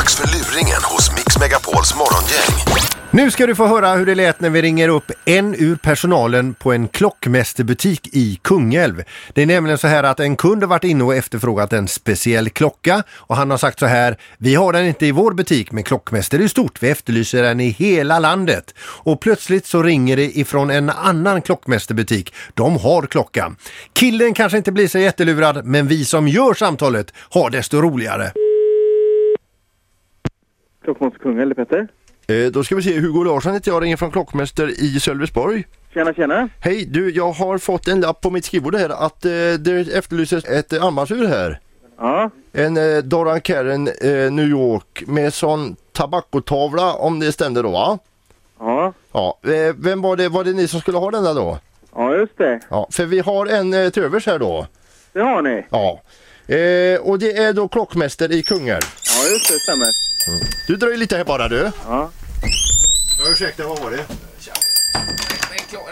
Dags för luringen hos Mix Megapols morgongäng. Nu ska du få höra hur det lät när vi ringer upp en ur personalen på en klockmästerbutik i Kungälv. Det är nämligen så här att en kund har varit inne och efterfrågat en speciell klocka och han har sagt så här, vi har den inte i vår butik men klockmäster är stort, vi efterlyser den i hela landet. Och plötsligt så ringer det ifrån en annan klockmästerbutik, de har klockan. Killen kanske inte blir så jättelurad men vi som gör samtalet har desto roligare. Klockmåns Kungälv, Peter. Eh, då ska vi se, Hugo Larsson heter jag, ringer från Klockmäster i Sölvesborg. Tjena, tjena. Hej, du, jag har fått en lapp på mitt skrivbord här att eh, det efterlyses ett eh, armbandsur här. Ja, En eh, Doran Karen eh, New York med sån tabakotavla om det stämde då va? ja, Ja, eh, vem var det, var det ni som skulle ha den där då? ja just det. Ja, för vi har en eh, till övers här då. Det har ni. Ja. Eh, och det är då klockmäster i Kungälv. Ja, just det, stämmer. Du dröjer lite här bara du. Ja. Ja, ursäkta, vad var det?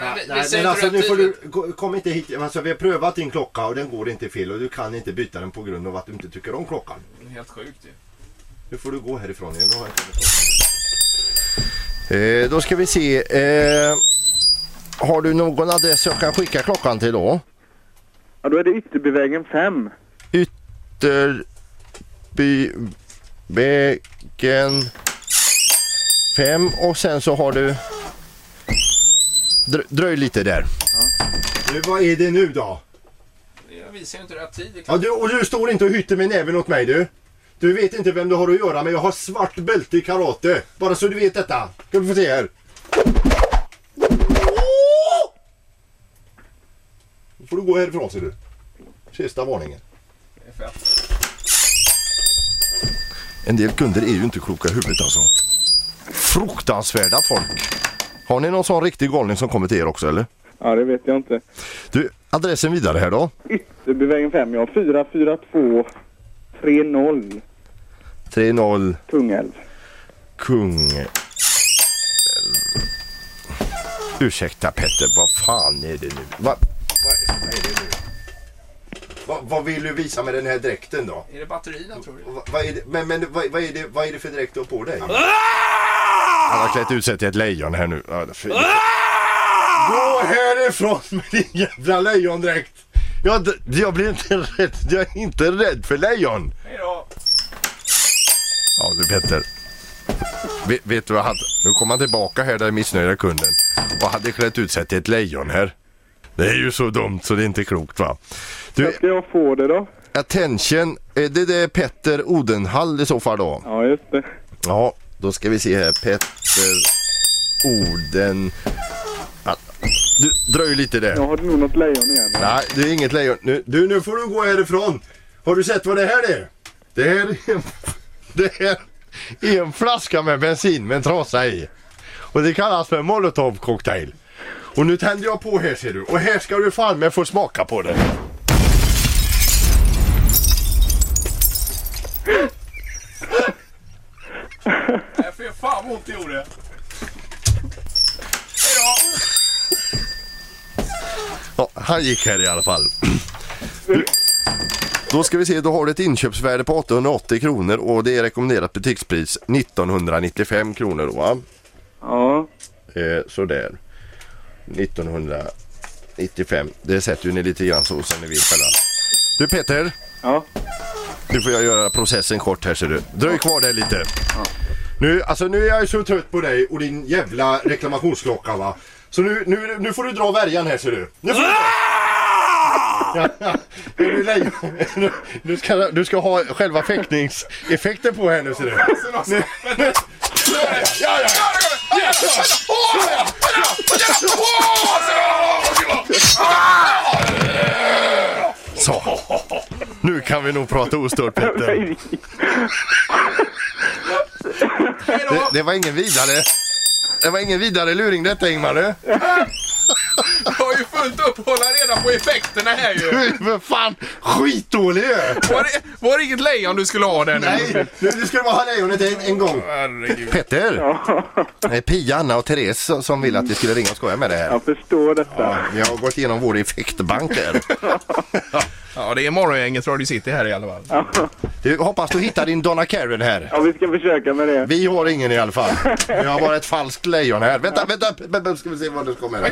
Nej, Nej, men alltså nu får du, kom inte hit. Alltså, vi har prövat din klocka och den går inte fel och du kan inte byta den på grund av att du inte tycker om klockan. Helt sjukt ju. Nu får du gå härifrån. Jag vill ha en telefon. eh, då ska vi se. Eh, har du någon adress jag kan skicka klockan till då? ja, då är det Ytterbyvägen 5. Ytterbyvägen 5 och sen så har du Drö, dröj lite där. Nu, vad är det nu då? Jag visar ju inte rätt tid. Ja, du, och du står inte och hytter med näven åt mig du. Du vet inte vem du har att göra med. Jag har svart bälte i karate. Bara så du vet detta. Ska du få se här. Nu får du gå härifrån ser du. Sista varningen. Det är fett. En del kunder är ju inte kloka i huvudet alltså. Fruktansvärda folk. Har ni någon sån riktig galning som kommer till er också eller? Ja, det vet jag inte. Du, adressen vidare här då. Ytterbyvägen 5, ja. 442 30 30 Kungälv. Kung... Ursäkta Petter, vad fan är det nu? Va, vad, är, vad är det nu? Va, vad vill du visa med den här dräkten då? Är det batterierna tror du? Va, vad är det, men men vad, vad, är det, vad är det för dräkt du har på dig? Han har klätt ut sig till ett lejon här nu. Ja, fy. Gå härifrån med din jävla lejondräkt! Jag, jag blir inte rädd, jag är inte rädd för lejon! Hej då! Ja du Petter. Vet, vet du vad han... Nu kommer han tillbaka här den missnöjda kunden. Och hade klätt ut sig till ett lejon här. Det är ju så dumt så det är inte klokt va. Du, ska jag få det då? attention. Är det, det Petter Odenhall i så fall då? Ja, just det. Ja, då ska vi se här. Petter Oden... Du, dröj lite där. Jag har nog något lejon igen. Nej, det är inget lejon. Nu, du, nu får du gå härifrån. Har du sett vad det här är? Det här är en, det här är en flaska med bensin med en trasa i. Och det kallas för molotov cocktail. Och nu tänder jag på här ser du. Och här ska du fan med få smaka på det. Nej, för fan vad ont det gjorde. Ja, han gick här i alla fall. Då ska vi se, då har du ett inköpsvärde på 880 kronor och det är rekommenderat butikspris 1995 kronor då va? Ja. Eh, sådär. 1995. Det sätter ju ni lite grann så som ni vill själva. Du Peter, Ja. nu får jag göra processen kort här ser du. Dröj kvar där lite. Nu, alltså nu är jag ju så trött på dig och din jävla reklamationsklocka va. Så nu, nu, nu får du dra värjan här ser du. Nu får du. Ja, ja. Är du? Du ska, du ska ha själva fäktningseffekten på nu ser du. Nu, nu. Ja, ja, ja. Så. Nu kan vi nog prata ostört Petter. Det, det var ingen vidare. Det var ingen vidare luring detta Ingmar. du. Jag har ju runt upp och hålla reda på effekterna här ju. Men fan, skitdålig ju! Var det, var det inget lejon du skulle ha där nu? Nej, nu nu ska det vara lejonet en, en gång. Herregud. Petter! Det är Pia, Anna och Therese som- vill att vi skulle ringa och skoja med det här. Jag förstår detta. Vi har gått igenom vår effektbank här. Ja, det är morgongänget Radio City här i alla fall. Du, hoppas du hittar din Donna Karen här. Ja, vi ska försöka med det. Vi har ingen i alla fall. Vi har bara ett falskt lejon här. Vänta, vänta, vänta ska vi se vad det kommer här.